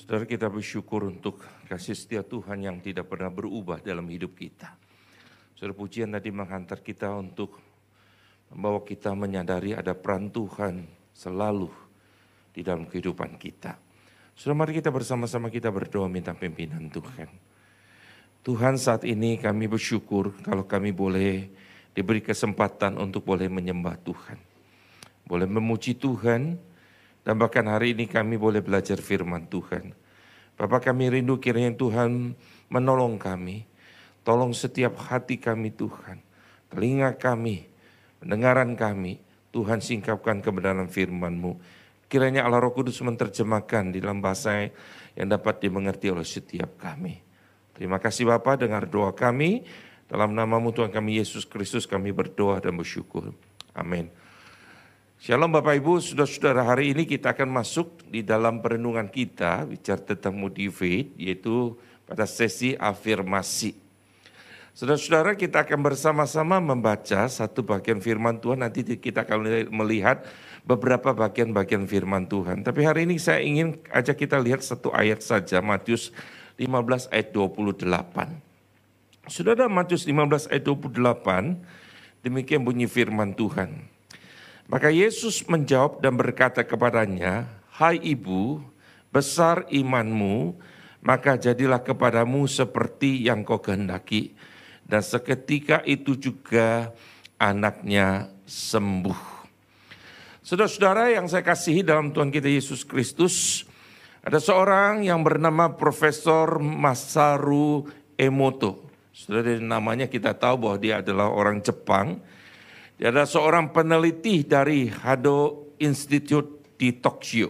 Saudara kita bersyukur untuk kasih setia Tuhan yang tidak pernah berubah dalam hidup kita. Saudara pujian tadi menghantar kita untuk membawa kita menyadari ada peran Tuhan selalu di dalam kehidupan kita. Saudara mari kita bersama-sama kita berdoa minta pimpinan Tuhan. Tuhan saat ini kami bersyukur kalau kami boleh diberi kesempatan untuk boleh menyembah Tuhan. Boleh memuji Tuhan, dan bahkan hari ini kami boleh belajar firman Tuhan. Bapak kami rindu kiranya Tuhan menolong kami. Tolong setiap hati kami Tuhan. Telinga kami, pendengaran kami. Tuhan singkapkan kebenaran firman-Mu. Kiranya Allah Roh Kudus menerjemahkan di dalam bahasa yang dapat dimengerti oleh setiap kami. Terima kasih Bapak dengar doa kami. Dalam namamu Tuhan kami Yesus Kristus kami berdoa dan bersyukur. Amin. Shalom Bapak Ibu, saudara-saudara hari ini kita akan masuk di dalam perenungan kita bicara tentang motivate yaitu pada sesi afirmasi. Saudara-saudara kita akan bersama-sama membaca satu bagian firman Tuhan nanti kita akan melihat beberapa bagian-bagian firman Tuhan. Tapi hari ini saya ingin ajak kita lihat satu ayat saja Matius 15 ayat 28. Saudara Matius 15 ayat 28 demikian bunyi firman Tuhan. Maka Yesus menjawab dan berkata kepadanya, "Hai ibu, besar imanmu, maka jadilah kepadamu seperti yang kau kehendaki." Dan seketika itu juga anaknya sembuh. Saudara-saudara yang saya kasihi dalam Tuhan kita Yesus Kristus, ada seorang yang bernama Profesor Masaru Emoto. Saudara namanya kita tahu bahwa dia adalah orang Jepang adalah seorang peneliti dari Hado Institute di Tokyo.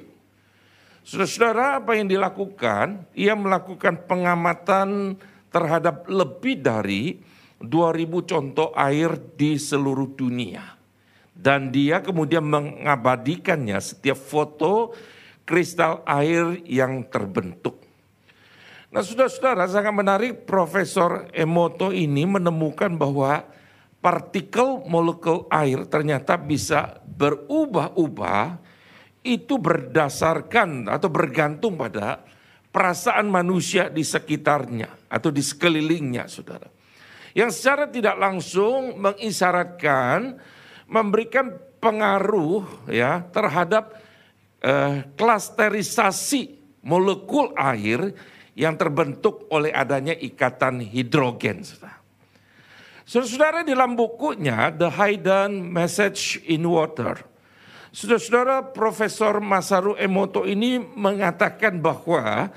Saudara-saudara, apa yang dilakukan? Ia melakukan pengamatan terhadap lebih dari 2000 contoh air di seluruh dunia. Dan dia kemudian mengabadikannya setiap foto kristal air yang terbentuk. Nah saudara-saudara sangat menarik Profesor Emoto ini menemukan bahwa partikel molekul air ternyata bisa berubah-ubah itu berdasarkan atau bergantung pada perasaan manusia di sekitarnya atau di sekelilingnya saudara. Yang secara tidak langsung mengisyaratkan memberikan pengaruh ya terhadap eh, klasterisasi molekul air yang terbentuk oleh adanya ikatan hidrogen. Saudara. Saudara-saudara dalam bukunya The Hidden Message in Water, saudara-saudara Profesor Masaru Emoto ini mengatakan bahwa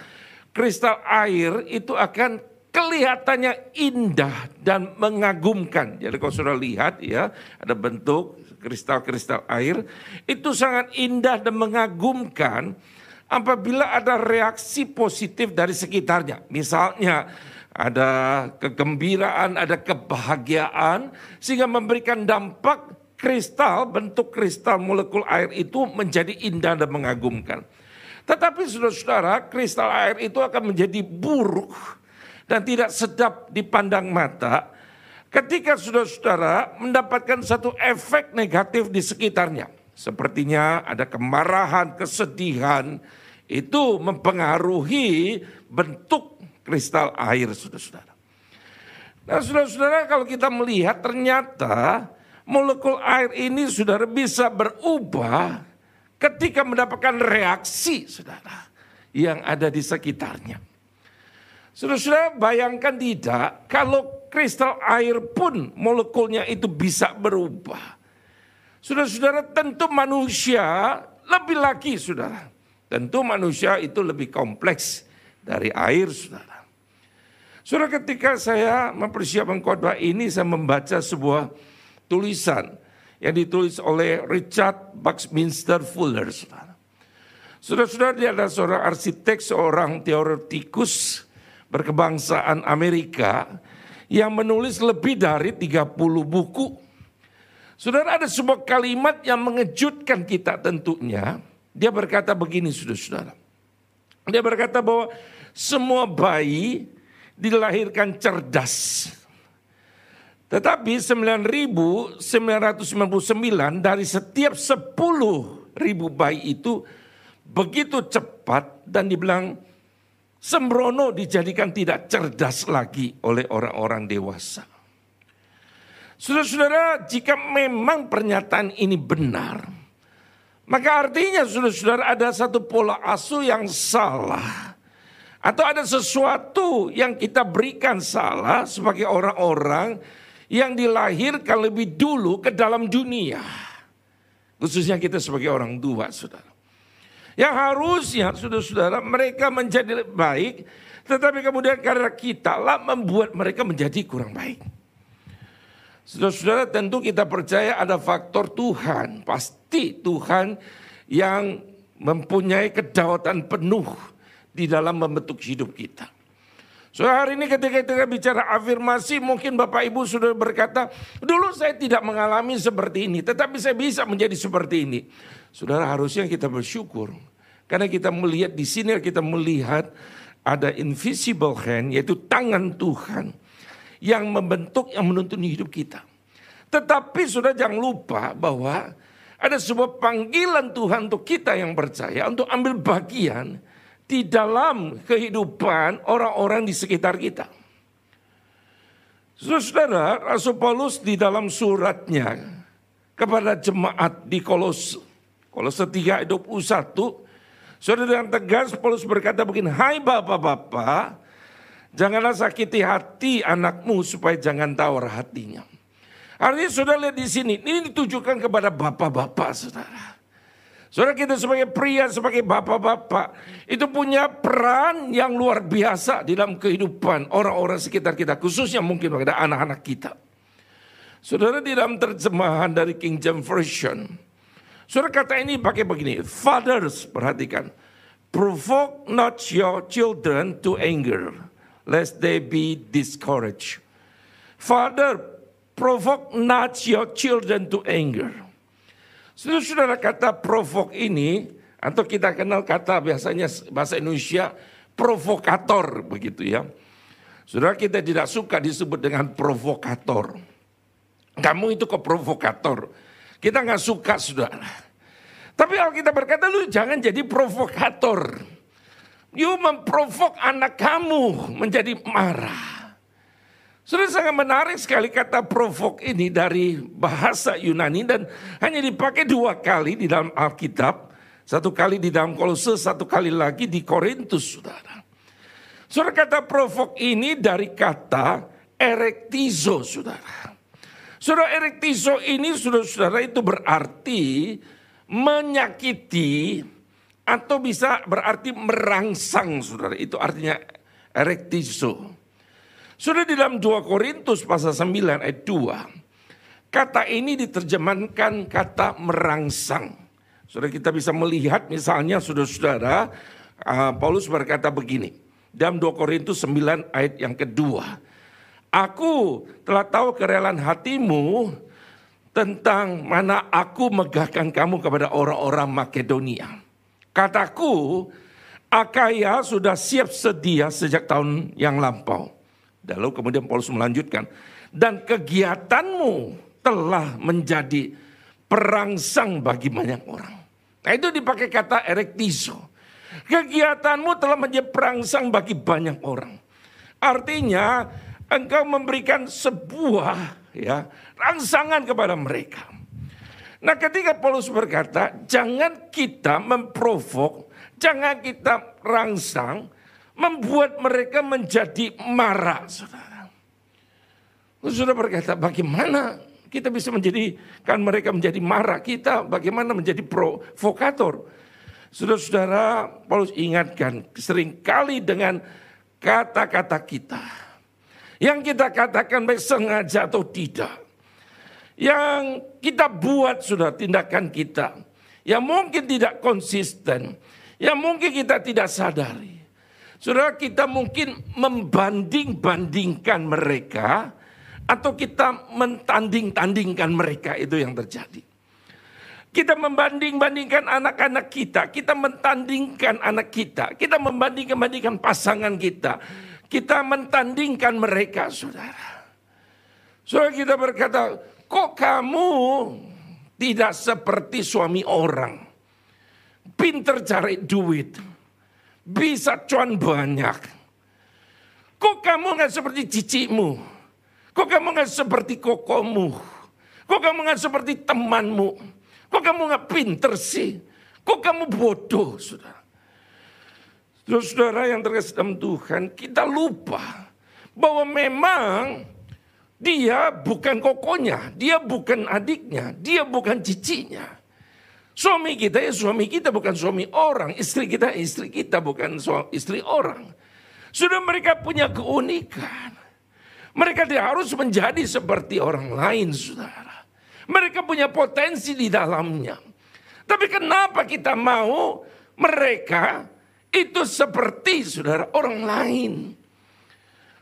kristal air itu akan kelihatannya indah dan mengagumkan. Jadi kalau sudah lihat ya, ada bentuk kristal-kristal air, itu sangat indah dan mengagumkan apabila ada reaksi positif dari sekitarnya. Misalnya ada kegembiraan, ada kebahagiaan, sehingga memberikan dampak kristal, bentuk kristal molekul air itu menjadi indah dan mengagumkan. Tetapi saudara-saudara, kristal air itu akan menjadi buruk dan tidak sedap dipandang mata ketika saudara-saudara mendapatkan satu efek negatif di sekitarnya. Sepertinya ada kemarahan, kesedihan, itu mempengaruhi bentuk kristal air, saudara-saudara. Nah, saudara-saudara, kalau kita melihat ternyata molekul air ini saudara bisa berubah ketika mendapatkan reaksi, saudara, yang ada di sekitarnya. Saudara-saudara, bayangkan tidak kalau kristal air pun molekulnya itu bisa berubah. Saudara-saudara, tentu manusia lebih lagi, saudara. Tentu manusia itu lebih kompleks dari air, saudara. Saudara ketika saya mempersiapkan khotbah ini saya membaca sebuah tulisan yang ditulis oleh Richard Buckminster Fuller. Saudara-saudara dia adalah seorang arsitek, seorang teoretikus berkebangsaan Amerika yang menulis lebih dari 30 buku. Saudara ada sebuah kalimat yang mengejutkan kita tentunya. Dia berkata begini saudara-saudara. Dia berkata bahwa semua bayi dilahirkan cerdas. Tetapi 9.999 dari setiap 10 ribu bayi itu begitu cepat dan dibilang sembrono dijadikan tidak cerdas lagi oleh orang-orang dewasa. Saudara-saudara, jika memang pernyataan ini benar, maka artinya saudara-saudara ada satu pola asuh yang salah. Atau ada sesuatu yang kita berikan salah sebagai orang-orang yang dilahirkan lebih dulu ke dalam dunia. Khususnya kita sebagai orang tua, saudara. Yang harusnya, saudara-saudara, mereka menjadi baik, tetapi kemudian karena kita lah membuat mereka menjadi kurang baik. Saudara-saudara tentu kita percaya ada faktor Tuhan. Pasti Tuhan yang mempunyai kedaulatan penuh di dalam membentuk hidup kita. So hari ini ketika kita bicara afirmasi mungkin Bapak Ibu sudah berkata, dulu saya tidak mengalami seperti ini, tetapi saya bisa menjadi seperti ini. Saudara harusnya kita bersyukur. Karena kita melihat di sini kita melihat ada invisible hand yaitu tangan Tuhan yang membentuk, yang menuntun hidup kita. Tetapi sudah jangan lupa bahwa ada sebuah panggilan Tuhan untuk kita yang percaya untuk ambil bagian di dalam kehidupan orang-orang di sekitar kita. Saudara, Rasul Paulus di dalam suratnya kepada jemaat di Kolos, Kolose 3 ayat 21, Saudara dengan tegas Paulus berkata begini, Hai bapak-bapak, Janganlah sakiti hati anakmu supaya jangan tawar hatinya. Artinya saudara lihat di sini, ini ditujukan kepada bapak-bapak saudara. Saudara kita sebagai pria, sebagai bapak-bapak, itu punya peran yang luar biasa dalam kehidupan orang-orang sekitar kita, khususnya mungkin pada anak-anak kita. Saudara di dalam terjemahan dari King James Version, saudara kata ini pakai begini, fathers, perhatikan, provoke not your children to anger lest they be discouraged. Father, provoke not your children to anger. Saudara-saudara kata provoke ini, atau kita kenal kata biasanya bahasa Indonesia provokator begitu ya. Saudara kita tidak suka disebut dengan provokator. Kamu itu kok provokator. Kita nggak suka saudara. Tapi kalau kita berkata lu jangan jadi provokator. You memprovok anak kamu menjadi marah. Sudah sangat menarik sekali kata provok ini dari bahasa Yunani dan hanya dipakai dua kali di dalam Alkitab. Satu kali di dalam Kolose, satu kali lagi di Korintus, saudara. Saudara kata provok ini dari kata erektizo, saudara. Saudara erektizo ini, saudara-saudara itu berarti menyakiti, atau bisa berarti merangsang saudara. Itu artinya erektizo. Sudah di dalam 2 Korintus pasal 9 ayat 2. Kata ini diterjemahkan kata merangsang. Sudah kita bisa melihat misalnya saudara-saudara uh, Paulus berkata begini. Dalam 2 Korintus 9 ayat yang kedua. Aku telah tahu kerelaan hatimu tentang mana aku megahkan kamu kepada orang-orang Makedonia. Kataku, Akaya sudah siap sedia sejak tahun yang lampau. Lalu kemudian Paulus melanjutkan, dan kegiatanmu telah menjadi perangsang bagi banyak orang. Nah itu dipakai kata erektizo. Kegiatanmu telah menjadi perangsang bagi banyak orang. Artinya engkau memberikan sebuah ya rangsangan kepada mereka. Nah ketika Paulus berkata, jangan kita memprovok, jangan kita rangsang, membuat mereka menjadi marah, saudara. Saudara berkata, bagaimana kita bisa menjadikan mereka menjadi marah? Kita bagaimana menjadi provokator? Saudara-saudara, Paulus ingatkan sering kali dengan kata-kata kita. Yang kita katakan baik sengaja atau tidak yang kita buat sudah tindakan kita. Yang mungkin tidak konsisten. Yang mungkin kita tidak sadari. Saudara kita mungkin membanding-bandingkan mereka. Atau kita mentanding-tandingkan mereka itu yang terjadi. Kita membanding-bandingkan anak-anak kita. Kita mentandingkan anak kita. Kita membanding-bandingkan pasangan kita. Kita mentandingkan mereka saudara. Saudara kita berkata, Kok kamu tidak seperti suami orang? Pinter cari duit. Bisa cuan banyak. Kok kamu nggak seperti cicimu? Kok kamu nggak seperti kokomu? Kok kamu nggak seperti temanmu? Kok kamu nggak pinter sih? Kok kamu bodoh, saudara? Saudara yang terkasih dalam Tuhan, kita lupa bahwa memang dia bukan kokonya, dia bukan adiknya, dia bukan cicinya. Suami kita ya suami kita bukan suami orang, istri kita istri kita bukan suami, istri orang. Sudah mereka punya keunikan. Mereka tidak harus menjadi seperti orang lain, saudara. Mereka punya potensi di dalamnya. Tapi kenapa kita mau mereka itu seperti saudara orang lain?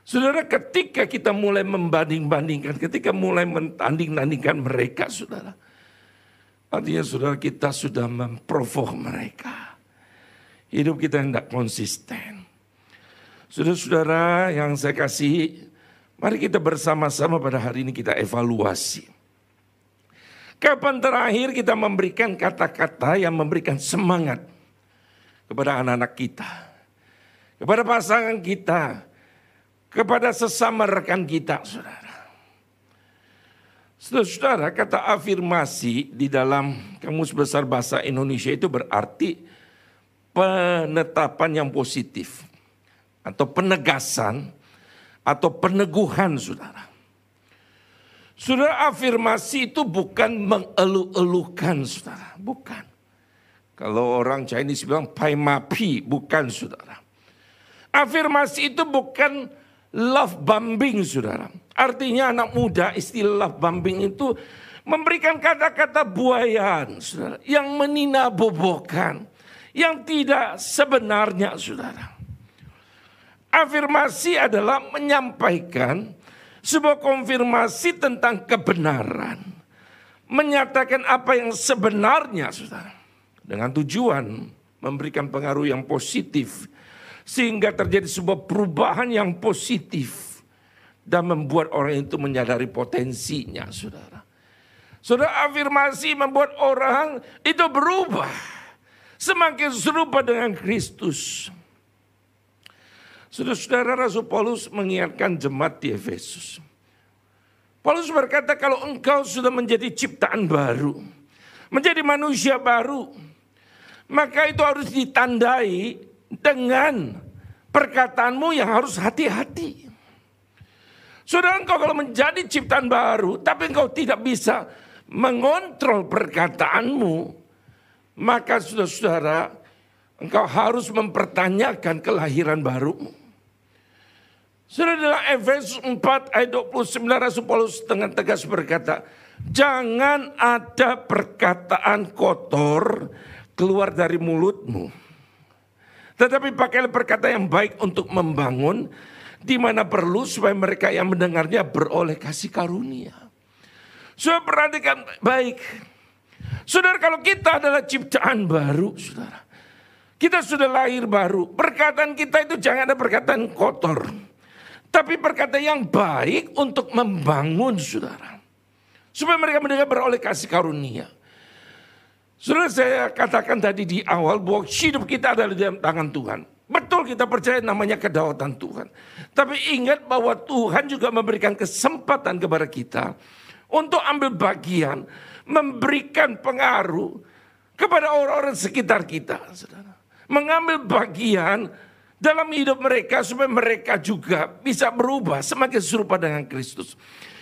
Saudara ketika kita mulai membanding-bandingkan, ketika mulai mentanding-tandingkan mereka saudara. Artinya saudara kita sudah memprovok mereka. Hidup kita tidak konsisten. Saudara-saudara yang saya kasih, mari kita bersama-sama pada hari ini kita evaluasi. Kapan terakhir kita memberikan kata-kata yang memberikan semangat kepada anak-anak kita, kepada pasangan kita, kepada sesama rekan kita, saudara. Saudara, kata afirmasi di dalam Kamus Besar Bahasa Indonesia itu berarti penetapan yang positif atau penegasan atau peneguhan, saudara. Saudara, afirmasi itu bukan mengeluh-elukan, saudara. Bukan. Kalau orang Chinese bilang pai mapi, bukan, saudara. Afirmasi itu bukan love bombing saudara. Artinya anak muda istilah bombing itu memberikan kata-kata buayan saudara. Yang meninabobokan. Yang tidak sebenarnya saudara. Afirmasi adalah menyampaikan sebuah konfirmasi tentang kebenaran. Menyatakan apa yang sebenarnya saudara. Dengan tujuan memberikan pengaruh yang positif sehingga terjadi sebuah perubahan yang positif. Dan membuat orang itu menyadari potensinya, saudara. Saudara, afirmasi membuat orang itu berubah. Semakin serupa dengan Kristus. Saudara-saudara Rasul Paulus mengingatkan jemaat di Efesus. Paulus berkata kalau engkau sudah menjadi ciptaan baru. Menjadi manusia baru. Maka itu harus ditandai dengan perkataanmu yang harus hati-hati. Saudara engkau kalau menjadi ciptaan baru, tapi engkau tidak bisa mengontrol perkataanmu, maka saudara-saudara, engkau harus mempertanyakan kelahiran barumu. Saudara dalam Efesus 4 ayat 29 Rasul Paulus dengan tegas berkata, jangan ada perkataan kotor keluar dari mulutmu tetapi pakailah perkata yang baik untuk membangun di mana perlu supaya mereka yang mendengarnya beroleh kasih karunia. Saudara perhatikan baik. Saudara kalau kita adalah ciptaan baru, saudara. Kita sudah lahir baru. Perkataan kita itu jangan ada perkataan kotor. Tapi perkataan yang baik untuk membangun, saudara. Supaya mereka mendengar beroleh kasih karunia. Sudah saya katakan tadi di awal bahwa hidup kita adalah di dalam tangan Tuhan. Betul kita percaya namanya kedaulatan Tuhan. Tapi ingat bahwa Tuhan juga memberikan kesempatan kepada kita untuk ambil bagian, memberikan pengaruh kepada orang-orang sekitar kita. Saudara. Mengambil bagian dalam hidup mereka supaya mereka juga bisa berubah semakin serupa dengan Kristus.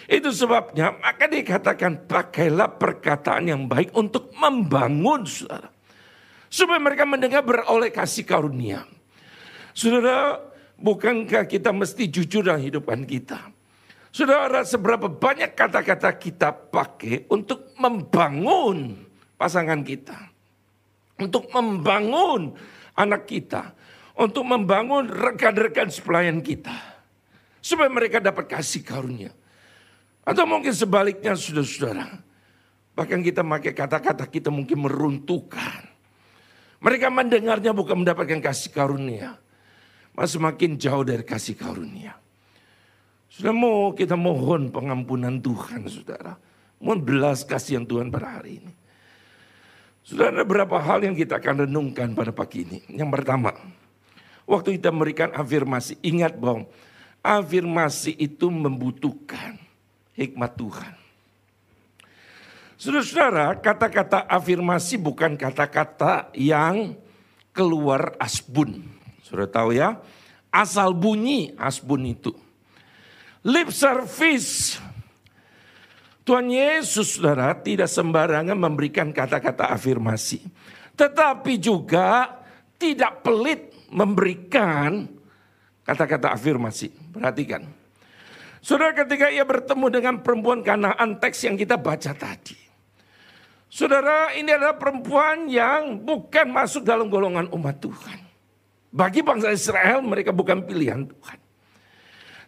Itu sebabnya maka dikatakan pakailah perkataan yang baik untuk membangun saudara. Supaya mereka mendengar beroleh kasih karunia. Saudara, bukankah kita mesti jujur dalam hidupan kita? Saudara, seberapa banyak kata-kata kita pakai untuk membangun pasangan kita. Untuk membangun anak kita. Untuk membangun rekan-rekan sepelayan kita. Supaya mereka dapat kasih karunia. Atau mungkin sebaliknya saudara-saudara. Bahkan kita pakai kata-kata kita mungkin meruntuhkan. Mereka mendengarnya bukan mendapatkan kasih karunia. Semakin jauh dari kasih karunia. Sudah mau kita mohon pengampunan Tuhan saudara. Mohon belas kasihan Tuhan pada hari ini. Sudah ada beberapa hal yang kita akan renungkan pada pagi ini. Yang pertama, waktu kita memberikan afirmasi, ingat bahwa afirmasi itu membutuhkan hikmat Tuhan. Saudara-saudara, kata-kata afirmasi bukan kata-kata yang keluar asbun. Sudah tahu ya, asal bunyi asbun itu. Lip service. Tuhan Yesus, saudara, tidak sembarangan memberikan kata-kata afirmasi. Tetapi juga tidak pelit memberikan kata-kata afirmasi. Perhatikan. Saudara ketika ia bertemu dengan perempuan kanaan teks yang kita baca tadi. Saudara, ini adalah perempuan yang bukan masuk dalam golongan umat Tuhan. Bagi bangsa Israel, mereka bukan pilihan Tuhan.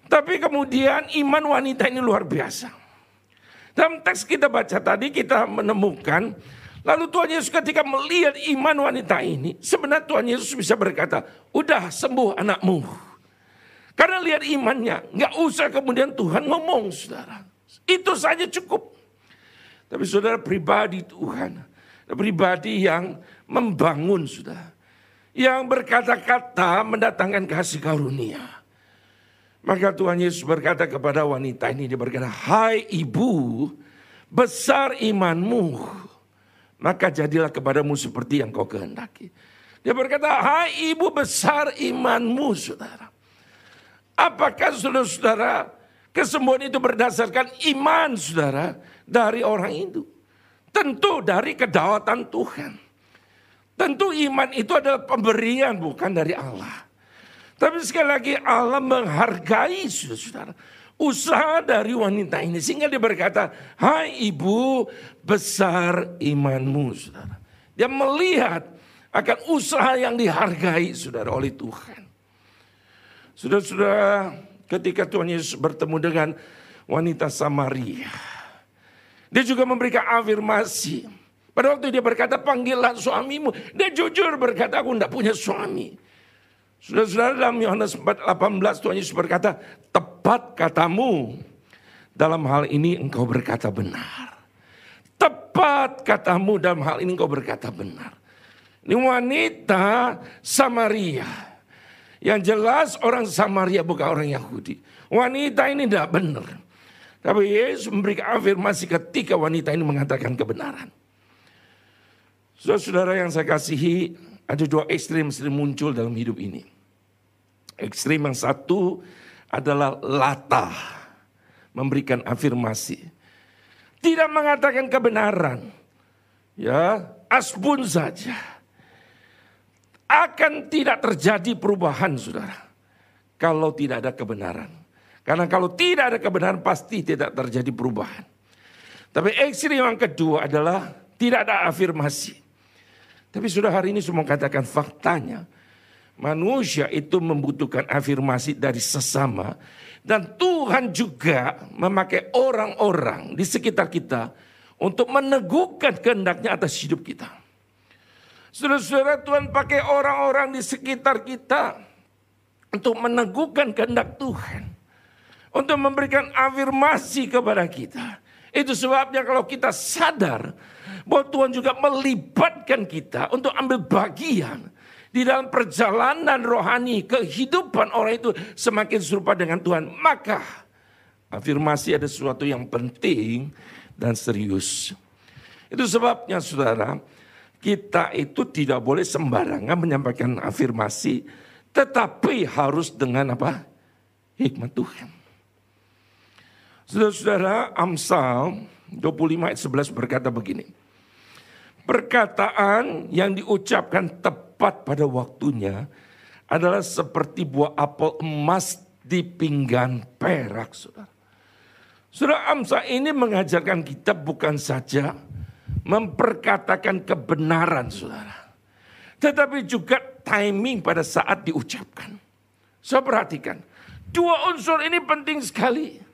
Tapi kemudian iman wanita ini luar biasa. Dalam teks kita baca tadi, kita menemukan, lalu Tuhan Yesus ketika melihat iman wanita ini, sebenarnya Tuhan Yesus bisa berkata, udah sembuh anakmu. Karena lihat imannya, nggak usah kemudian Tuhan ngomong, saudara. Itu saja cukup. Tapi saudara pribadi Tuhan. Pribadi yang membangun sudah. Yang berkata-kata mendatangkan kasih karunia. Maka Tuhan Yesus berkata kepada wanita ini. Dia berkata, Hai ibu, besar imanmu. Maka jadilah kepadamu seperti yang kau kehendaki. Dia berkata, hai ibu besar imanmu saudara. Apakah saudara-saudara kesembuhan itu berdasarkan iman saudara? dari orang itu. Tentu dari kedaulatan Tuhan. Tentu iman itu adalah pemberian bukan dari Allah. Tapi sekali lagi Allah menghargai saudara usaha dari wanita ini. Sehingga dia berkata, hai ibu besar imanmu saudara. Dia melihat akan usaha yang dihargai saudara oleh Tuhan. Saudara-saudara ketika Tuhan Yesus bertemu dengan wanita Samaria. Dia juga memberikan afirmasi. Pada waktu dia berkata panggilan suamimu. Dia jujur berkata aku tidak punya suami. Sudah-sudah dalam Yohanes 4:18 Tuhan Yesus berkata, tepat katamu. Dalam hal ini engkau berkata benar. Tepat katamu dalam hal ini engkau berkata benar. Ini wanita Samaria. Yang jelas orang Samaria bukan orang Yahudi. Wanita ini tidak benar. Tapi Yesus memberikan afirmasi ketika wanita ini mengatakan kebenaran. Saudara-saudara yang saya kasihi, ada dua ekstrim sering muncul dalam hidup ini. Ekstrim yang satu adalah latah, memberikan afirmasi. Tidak mengatakan kebenaran. Ya, asbun saja. Akan tidak terjadi perubahan, saudara. Kalau tidak ada kebenaran. Karena kalau tidak ada kebenaran pasti tidak terjadi perubahan. Tapi ekstrim yang kedua adalah tidak ada afirmasi. Tapi sudah hari ini semua katakan faktanya. Manusia itu membutuhkan afirmasi dari sesama. Dan Tuhan juga memakai orang-orang di sekitar kita untuk meneguhkan kehendaknya atas hidup kita. Saudara-saudara Tuhan pakai orang-orang di sekitar kita untuk meneguhkan kehendak Tuhan untuk memberikan afirmasi kepada kita. Itu sebabnya kalau kita sadar bahwa Tuhan juga melibatkan kita untuk ambil bagian di dalam perjalanan rohani kehidupan orang itu semakin serupa dengan Tuhan, maka afirmasi ada sesuatu yang penting dan serius. Itu sebabnya saudara, kita itu tidak boleh sembarangan menyampaikan afirmasi, tetapi harus dengan apa? Hikmat Tuhan. Saudara-saudara, Amsal 25 ayat 11 berkata begini. Perkataan yang diucapkan tepat pada waktunya adalah seperti buah apel emas di pinggan perak, saudara. Saudara Amsal ini mengajarkan kita bukan saja memperkatakan kebenaran, saudara. Tetapi juga timing pada saat diucapkan. Saya perhatikan, dua unsur ini penting sekali.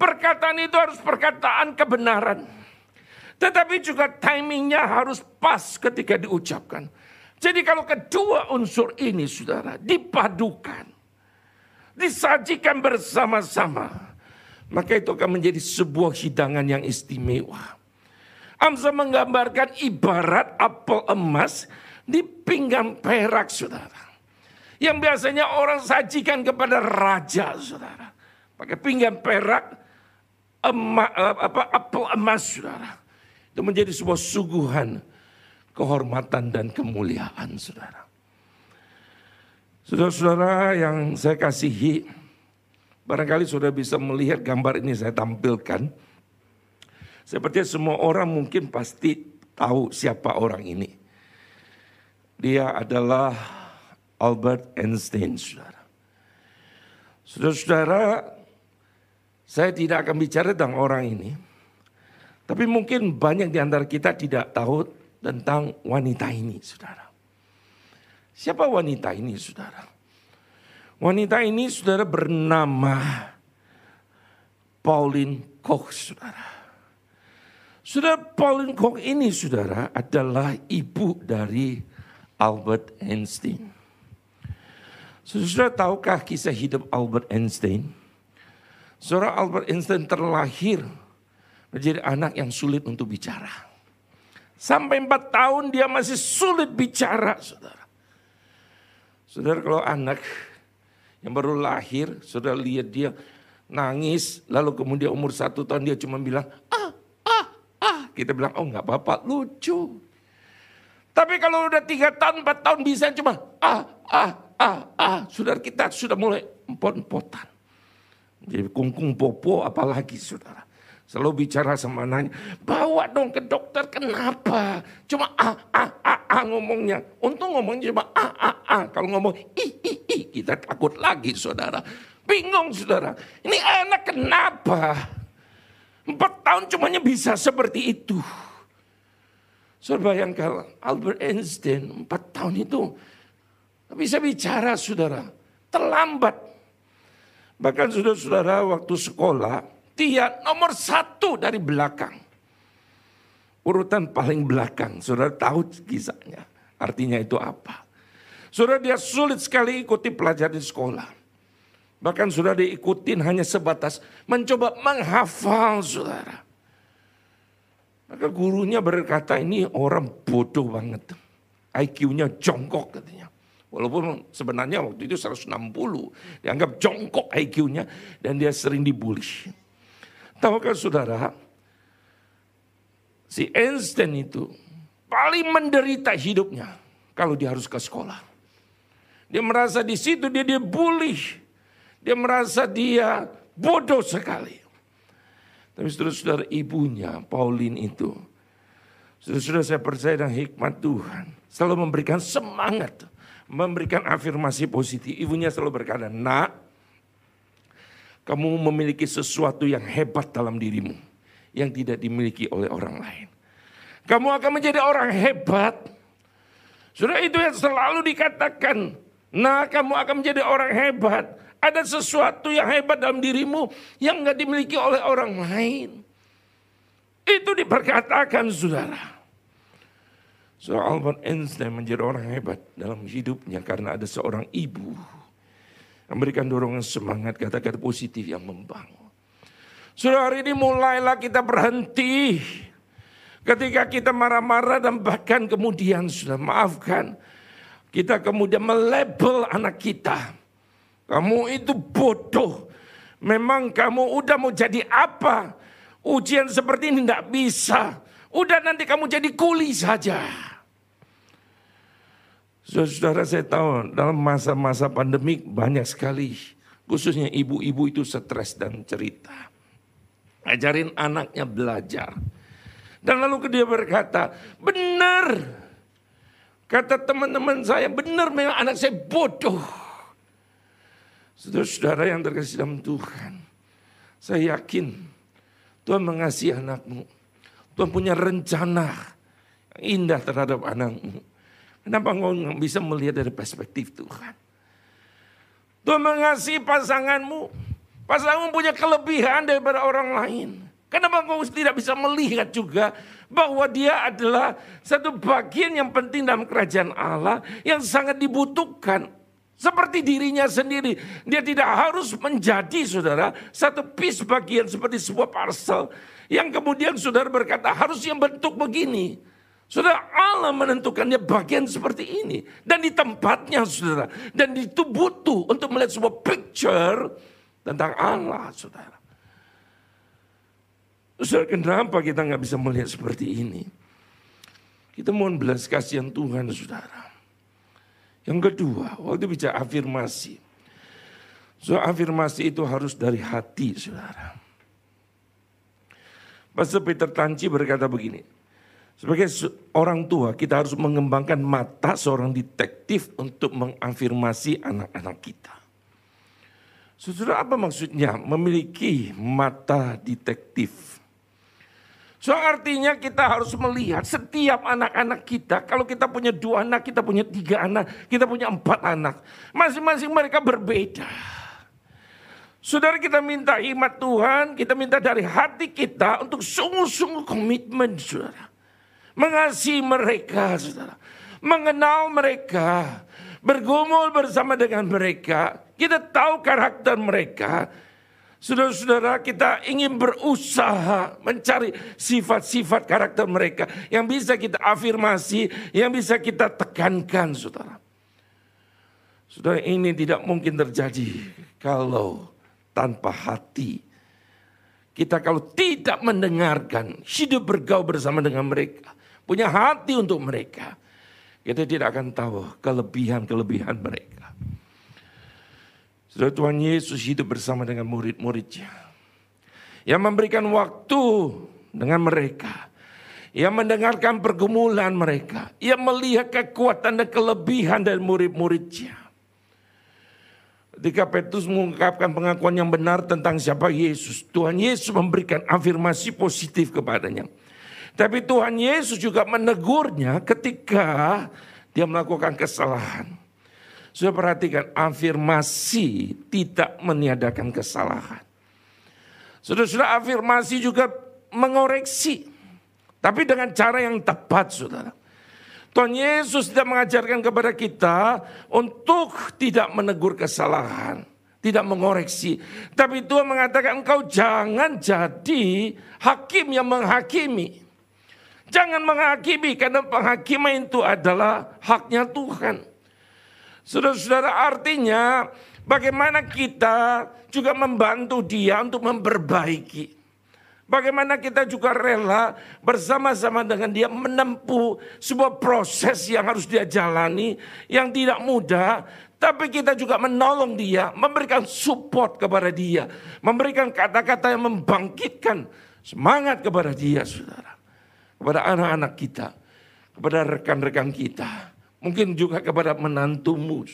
Perkataan itu harus perkataan kebenaran. Tetapi juga timingnya harus pas ketika diucapkan. Jadi kalau kedua unsur ini saudara dipadukan. Disajikan bersama-sama. Maka itu akan menjadi sebuah hidangan yang istimewa. Amsa menggambarkan ibarat apel emas di pinggang perak saudara. Yang biasanya orang sajikan kepada raja, saudara. Pakai pinggan perak, emas, apa, apel emas, saudara. Itu menjadi sebuah suguhan kehormatan dan kemuliaan, saudara. Saudara-saudara yang saya kasihi, barangkali sudah bisa melihat gambar ini saya tampilkan. Seperti semua orang mungkin pasti tahu siapa orang ini. Dia adalah Albert Einstein, saudara. Saudara-saudara, saya tidak akan bicara tentang orang ini. Tapi mungkin banyak di antara kita tidak tahu tentang wanita ini, saudara. Siapa wanita ini saudara? Wanita ini saudara bernama Pauline Koch saudara. Saudara Pauline Koch ini saudara adalah ibu dari Albert Einstein. Saudara tahukah kisah hidup Albert Einstein? Saudara Albert Einstein terlahir menjadi anak yang sulit untuk bicara. Sampai empat tahun dia masih sulit bicara saudara. Saudara kalau anak yang baru lahir, saudara lihat dia nangis, lalu kemudian umur satu tahun dia cuma bilang, ah, ah, ah. Kita bilang, oh nggak apa-apa, lucu. Tapi kalau udah tiga tahun, empat tahun bisa cuma, ah, ah, ah, ah. Saudara kita sudah mulai empot-empotan. Jadi kungkung popo apalagi saudara. Selalu bicara sama nanya, bawa dong ke dokter kenapa? Cuma ah, ah, ah, ah ngomongnya. Untung ngomongnya cuma ah, ah, ah. Kalau ngomong ih, ih, ih, kita takut lagi saudara. Bingung saudara, ini anak kenapa? Empat tahun cumanya bisa seperti itu. Saudara bayangkan Albert Einstein empat tahun itu bisa bicara saudara. Terlambat. Bahkan saudara-saudara waktu sekolah dia nomor satu dari belakang. Urutan paling belakang, saudara tahu kisahnya. Artinya itu apa? Saudara dia sulit sekali ikuti pelajaran di sekolah. Bahkan sudah diikutin hanya sebatas mencoba menghafal saudara. Maka gurunya berkata ini orang bodoh banget. IQ-nya jongkok katanya. Walaupun sebenarnya waktu itu 160. Dianggap jongkok IQ-nya dan dia sering dibully. Tahukah saudara, si Einstein itu paling menderita hidupnya kalau dia harus ke sekolah. Dia merasa di situ dia dia bully. Dia merasa dia bodoh sekali. Tapi saudara-saudara ibunya, Pauline itu. Saudara-saudara saya percaya dengan hikmat Tuhan. Selalu memberikan semangat. Memberikan afirmasi positif. Ibunya selalu berkata, nak kamu memiliki sesuatu yang hebat dalam dirimu yang tidak dimiliki oleh orang lain. Kamu akan menjadi orang hebat. Sudah itu yang selalu dikatakan. Nah kamu akan menjadi orang hebat. Ada sesuatu yang hebat dalam dirimu yang nggak dimiliki oleh orang lain. Itu diperkatakan saudara. Saudara Albert Einstein menjadi orang hebat dalam hidupnya karena ada seorang ibu Memberikan dorongan semangat, kata-kata positif yang membangun. Sudah hari ini mulailah kita berhenti. Ketika kita marah-marah dan bahkan kemudian sudah maafkan. Kita kemudian melabel anak kita. Kamu itu bodoh. Memang kamu udah mau jadi apa? Ujian seperti ini tidak bisa. Udah nanti kamu jadi kuli saja. Saudara saya tahu dalam masa-masa pandemik banyak sekali khususnya ibu-ibu itu stres dan cerita. Ajarin anaknya belajar. Dan lalu dia berkata, benar. Kata teman-teman saya, benar memang anak saya bodoh. Saudara-saudara yang terkasih dalam Tuhan. Saya yakin Tuhan mengasihi anakmu. Tuhan punya rencana indah terhadap anakmu. Kenapa engkau bisa melihat dari perspektif Tuhan? Tuhan mengasihi pasanganmu. Pasanganmu punya kelebihan daripada orang lain. Kenapa engkau tidak bisa melihat juga bahwa dia adalah satu bagian yang penting dalam kerajaan Allah yang sangat dibutuhkan. Seperti dirinya sendiri. Dia tidak harus menjadi saudara satu piece bagian seperti sebuah parcel. Yang kemudian saudara berkata harus yang bentuk begini. Saudara, Allah menentukannya bagian seperti ini. Dan di tempatnya, saudara. Dan itu butuh untuk melihat sebuah picture tentang Allah, saudara. Saudara, kenapa kita nggak bisa melihat seperti ini? Kita mohon belas kasihan Tuhan, saudara. Yang kedua, waktu bicara afirmasi. So, afirmasi itu harus dari hati, saudara. Pastor Peter Tanci berkata begini, sebagai orang tua, kita harus mengembangkan mata seorang detektif untuk mengafirmasi anak-anak kita. Saudara, apa maksudnya memiliki mata detektif? So artinya kita harus melihat setiap anak-anak kita. Kalau kita punya dua anak, kita punya tiga anak, kita punya empat anak. Masing-masing mereka berbeda. Saudara kita minta imat Tuhan, kita minta dari hati kita untuk sungguh-sungguh komitmen saudara mengasihi mereka, saudara. Mengenal mereka, bergumul bersama dengan mereka. Kita tahu karakter mereka. Saudara-saudara kita ingin berusaha mencari sifat-sifat karakter mereka. Yang bisa kita afirmasi, yang bisa kita tekankan saudara. Saudara ini tidak mungkin terjadi kalau tanpa hati. Kita kalau tidak mendengarkan, hidup bergaul bersama dengan mereka punya hati untuk mereka, kita tidak akan tahu kelebihan-kelebihan mereka. Sudah Tuhan Yesus hidup bersama dengan murid-muridnya. Yang memberikan waktu dengan mereka. Yang mendengarkan pergumulan mereka. Yang melihat kekuatan dan kelebihan dari murid-muridnya. Ketika Petrus mengungkapkan pengakuan yang benar tentang siapa Yesus. Tuhan Yesus memberikan afirmasi positif kepadanya. Tapi Tuhan Yesus juga menegurnya ketika dia melakukan kesalahan. Sudah perhatikan, afirmasi tidak meniadakan kesalahan. Sudah-sudah afirmasi juga mengoreksi. Tapi dengan cara yang tepat, saudara. Tuhan Yesus tidak mengajarkan kepada kita untuk tidak menegur kesalahan. Tidak mengoreksi. Tapi Tuhan mengatakan engkau jangan jadi hakim yang menghakimi. Jangan menghakimi karena penghakiman itu adalah haknya Tuhan. Saudara-saudara artinya bagaimana kita juga membantu dia untuk memperbaiki. Bagaimana kita juga rela bersama-sama dengan dia menempuh sebuah proses yang harus dia jalani yang tidak mudah. Tapi kita juga menolong dia, memberikan support kepada dia. Memberikan kata-kata yang membangkitkan semangat kepada dia saudara kepada anak-anak kita, kepada rekan-rekan kita, mungkin juga kepada menantumu.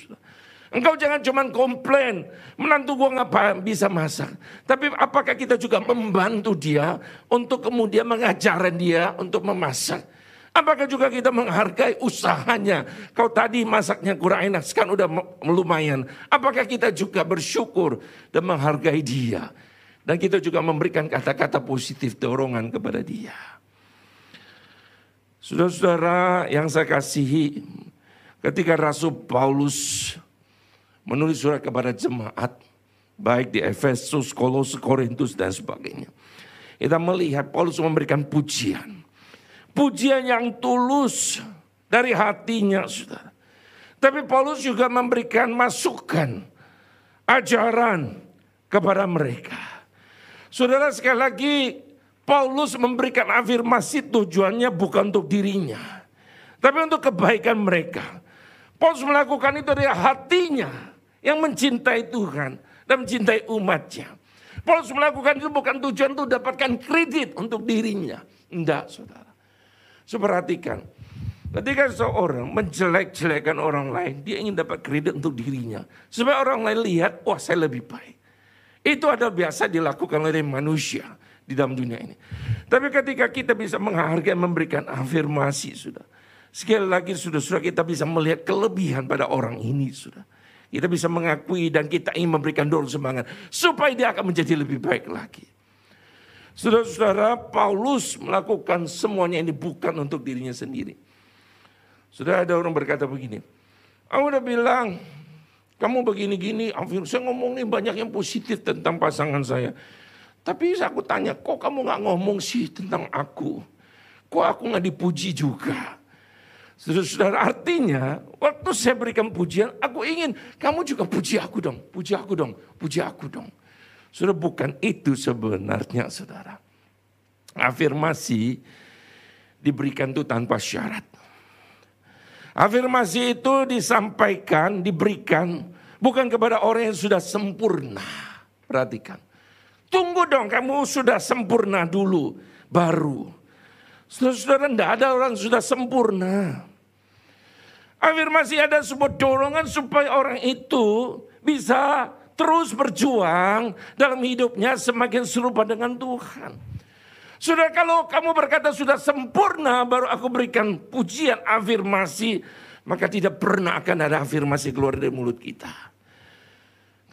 Engkau jangan cuma komplain, menantu gua ngapa bisa masak. Tapi apakah kita juga membantu dia untuk kemudian mengajarin dia untuk memasak. Apakah juga kita menghargai usahanya? Kau tadi masaknya kurang enak, sekarang udah lumayan. Apakah kita juga bersyukur dan menghargai dia? Dan kita juga memberikan kata-kata positif dorongan kepada dia. Saudara-saudara yang saya kasihi, ketika Rasul Paulus menulis surat kepada jemaat, baik di Efesus, Kolose, Korintus, dan sebagainya. Kita melihat Paulus memberikan pujian. Pujian yang tulus dari hatinya, saudara. Tapi Paulus juga memberikan masukan, ajaran kepada mereka. Saudara sekali lagi Paulus memberikan afirmasi tujuannya bukan untuk dirinya. Tapi untuk kebaikan mereka. Paulus melakukan itu dari hatinya yang mencintai Tuhan dan mencintai umatnya. Paulus melakukan itu bukan tujuan untuk dapatkan kredit untuk dirinya. Tidak saudara. Seperhatikan. Ketika seorang menjelek-jelekan orang lain, dia ingin dapat kredit untuk dirinya. Supaya orang lain lihat, wah saya lebih baik. Itu adalah biasa dilakukan oleh manusia di dalam dunia ini. Tapi ketika kita bisa menghargai, memberikan afirmasi sudah. Sekali lagi sudah sudah kita bisa melihat kelebihan pada orang ini sudah. Kita bisa mengakui dan kita ingin memberikan dorong semangat supaya dia akan menjadi lebih baik lagi. Saudara-saudara, Paulus melakukan semuanya ini bukan untuk dirinya sendiri. Sudah ada orang berkata begini, aku udah bilang, kamu begini-gini, saya ngomong nih banyak yang positif tentang pasangan saya. Tapi aku tanya, kok kamu gak ngomong sih tentang aku? Kok aku nggak dipuji juga? Saudara-saudara artinya waktu saya berikan pujian, aku ingin kamu juga puji aku dong, puji aku dong, puji aku dong. Sudah bukan itu sebenarnya saudara. Afirmasi diberikan itu tanpa syarat. Afirmasi itu disampaikan, diberikan bukan kepada orang yang sudah sempurna. Perhatikan. Tunggu dong kamu sudah sempurna dulu, baru Saudara-saudara, tidak ada orang sudah sempurna. Afirmasi ada sebuah dorongan supaya orang itu bisa terus berjuang dalam hidupnya semakin serupa dengan Tuhan. Sudah kalau kamu berkata sudah sempurna baru aku berikan pujian afirmasi maka tidak pernah akan ada afirmasi keluar dari mulut kita.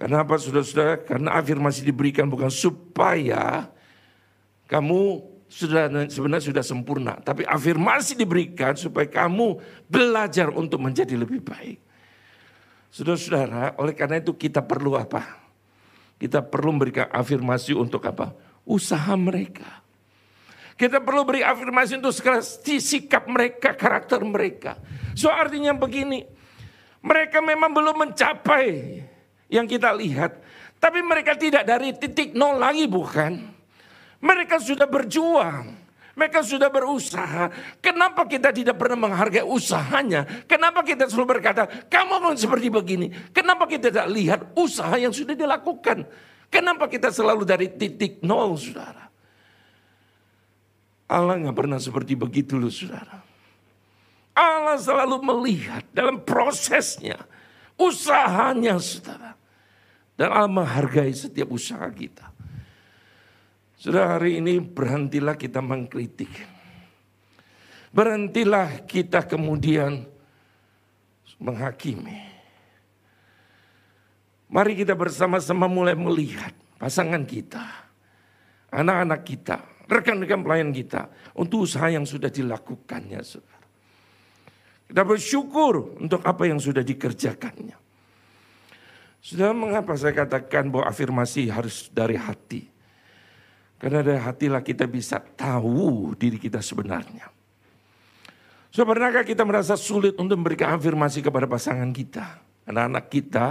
Kenapa saudara-saudara? Karena afirmasi diberikan bukan supaya kamu sudah sebenarnya sudah sempurna, tapi afirmasi diberikan supaya kamu belajar untuk menjadi lebih baik. Saudara-saudara, oleh karena itu kita perlu apa? Kita perlu memberikan afirmasi untuk apa? Usaha mereka. Kita perlu beri afirmasi untuk sikap mereka, karakter mereka. So artinya begini, mereka memang belum mencapai yang kita lihat. Tapi mereka tidak dari titik nol lagi bukan? Mereka sudah berjuang. Mereka sudah berusaha. Kenapa kita tidak pernah menghargai usahanya? Kenapa kita selalu berkata, kamu mau seperti begini? Kenapa kita tidak lihat usaha yang sudah dilakukan? Kenapa kita selalu dari titik nol, saudara? Allah nggak pernah seperti begitu loh, saudara. Allah selalu melihat dalam prosesnya, usahanya, saudara. Dan Allah menghargai setiap usaha kita. Sudah hari ini berhentilah kita mengkritik. Berhentilah kita kemudian menghakimi. Mari kita bersama-sama mulai melihat pasangan kita, anak-anak kita, rekan-rekan pelayan kita untuk usaha yang sudah dilakukannya. Kita bersyukur untuk apa yang sudah dikerjakannya. Sudah mengapa saya katakan bahwa afirmasi harus dari hati? Karena dari hatilah kita bisa tahu diri kita sebenarnya. So, pernahkah kita merasa sulit untuk memberikan afirmasi kepada pasangan kita, anak-anak kita,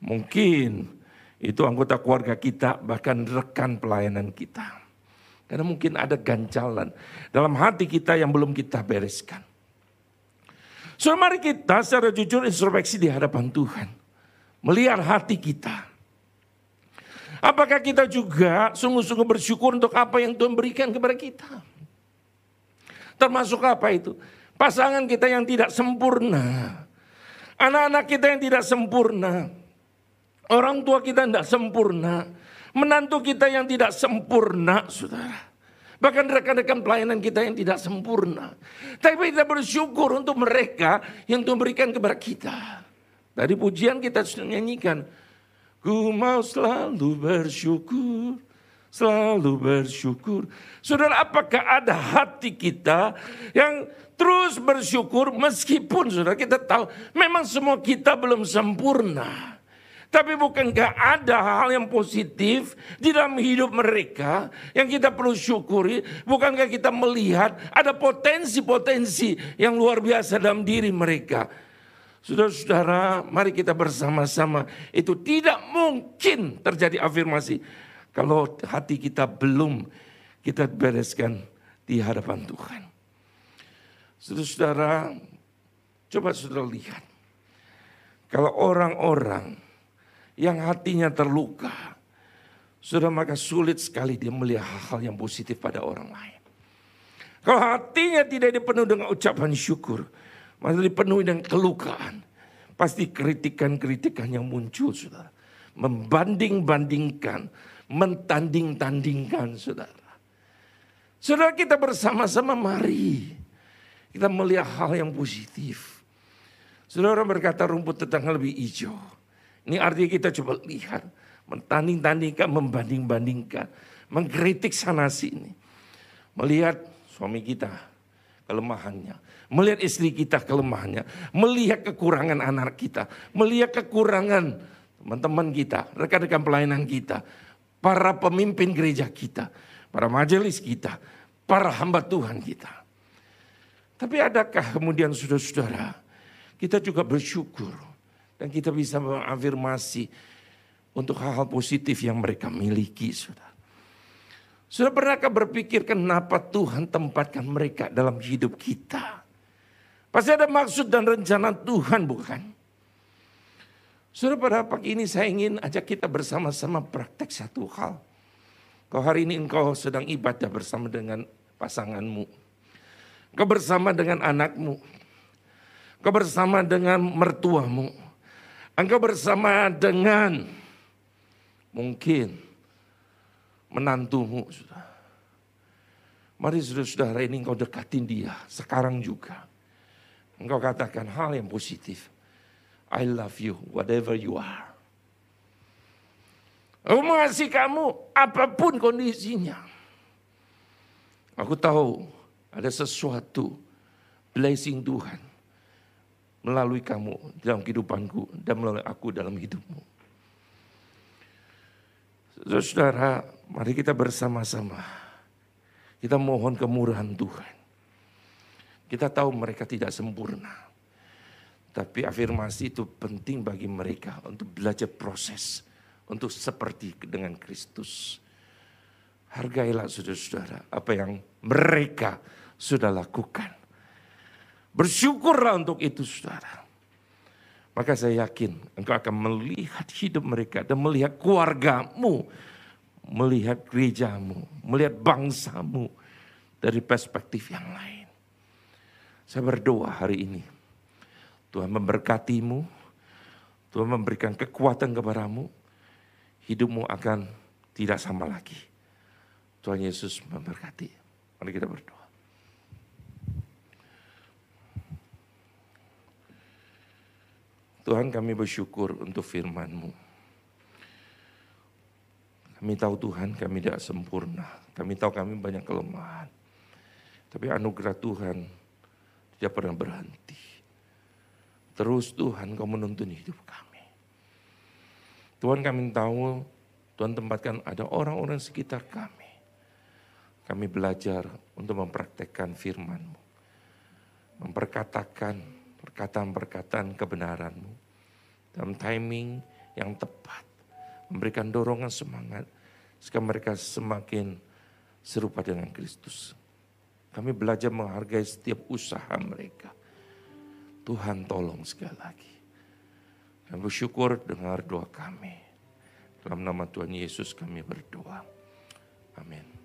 mungkin itu anggota keluarga kita, bahkan rekan pelayanan kita. Karena mungkin ada ganjalan dalam hati kita yang belum kita bereskan. So mari kita secara jujur introspeksi di hadapan Tuhan. Melihat hati kita. Apakah kita juga sungguh-sungguh bersyukur untuk apa yang Tuhan berikan kepada kita? Termasuk apa itu? Pasangan kita yang tidak sempurna. Anak-anak kita yang tidak sempurna. Orang tua kita tidak sempurna. Menantu kita yang tidak sempurna, saudara. Bahkan rekan-rekan pelayanan kita yang tidak sempurna. Tapi kita bersyukur untuk mereka yang Tuhan berikan kepada kita. Tadi pujian kita sudah nyanyikan. Ku mau selalu bersyukur, selalu bersyukur. Saudara, apakah ada hati kita yang terus bersyukur meskipun saudara kita tahu memang semua kita belum sempurna. Tapi bukankah ada hal yang positif di dalam hidup mereka yang kita perlu syukuri? Bukankah kita melihat ada potensi-potensi yang luar biasa dalam diri mereka? Saudara-saudara, mari kita bersama-sama. Itu tidak mungkin terjadi afirmasi kalau hati kita belum kita bereskan di hadapan Tuhan. Saudara-saudara, coba saudara lihat. Kalau orang-orang yang hatinya terluka, sudah maka sulit sekali dia melihat hal-hal yang positif pada orang lain. Kalau hatinya tidak dipenuhi dengan ucapan syukur, masa dipenuhi dengan kelukaan. Pasti kritikan-kritikan yang muncul, saudara. Membanding-bandingkan, mentanding-tandingkan, saudara. Saudara kita bersama-sama mari. Kita melihat hal yang positif. Saudara berkata rumput tetangga lebih hijau. Ini artinya kita coba lihat. Mentanding-tandingkan, membanding-bandingkan. Mengkritik sana sini. Melihat suami kita, kelemahannya Melihat istri kita kelemahannya. Melihat kekurangan anak kita. Melihat kekurangan teman-teman kita. Rekan-rekan pelayanan kita. Para pemimpin gereja kita. Para majelis kita. para hamba Tuhan kita. Tapi adakah kemudian saudara-saudara, kita juga bersyukur dan kita bisa mengafirmasi untuk hal-hal positif yang mereka miliki, saudara. Sudah pernahkah berpikir kenapa Tuhan tempatkan mereka dalam hidup kita? Pasti ada maksud dan rencana Tuhan, bukan? Sudah pada pagi ini saya ingin ajak kita bersama-sama praktek satu hal. Kau hari ini engkau sedang ibadah bersama dengan pasanganmu Kau bersama dengan anakmu. Kau bersama dengan mertuamu. Engkau bersama dengan mungkin menantumu. Sudah. Mari saudara-saudara ini engkau dekatin dia sekarang juga. Engkau katakan hal yang positif. I love you whatever you are. Aku mengasihi kamu apa pun kondisinya. Aku tahu ada sesuatu blessing Tuhan melalui kamu dalam kehidupanku dan melalui aku dalam hidupmu. Saudara, mari kita bersama-sama. Kita mohon kemurahan Tuhan. Kita tahu mereka tidak sempurna. Tapi afirmasi itu penting bagi mereka untuk belajar proses. Untuk seperti dengan Kristus. Hargailah saudara-saudara apa yang mereka sudah lakukan. Bersyukurlah untuk itu saudara. Maka saya yakin engkau akan melihat hidup mereka dan melihat keluargamu, melihat gerejamu, melihat bangsamu dari perspektif yang lain. Saya berdoa hari ini. Tuhan memberkatimu, Tuhan memberikan kekuatan kepadamu, hidupmu akan tidak sama lagi. Tuhan Yesus memberkati. Mari kita berdoa. Tuhan kami bersyukur untuk firman-Mu. Kami tahu Tuhan kami tidak sempurna. Kami tahu kami banyak kelemahan. Tapi anugerah Tuhan tidak pernah berhenti. Terus Tuhan kau menuntun hidup kami. Tuhan kami tahu Tuhan tempatkan ada orang-orang sekitar kami. Kami belajar untuk mempraktekkan firman-Mu. Memperkatakan perkataan-perkataan kebenaranmu dalam timing yang tepat. Memberikan dorongan semangat sehingga mereka semakin serupa dengan Kristus. Kami belajar menghargai setiap usaha mereka. Tuhan tolong sekali lagi. Kami bersyukur dengar doa kami. Dalam nama Tuhan Yesus kami berdoa. Amin.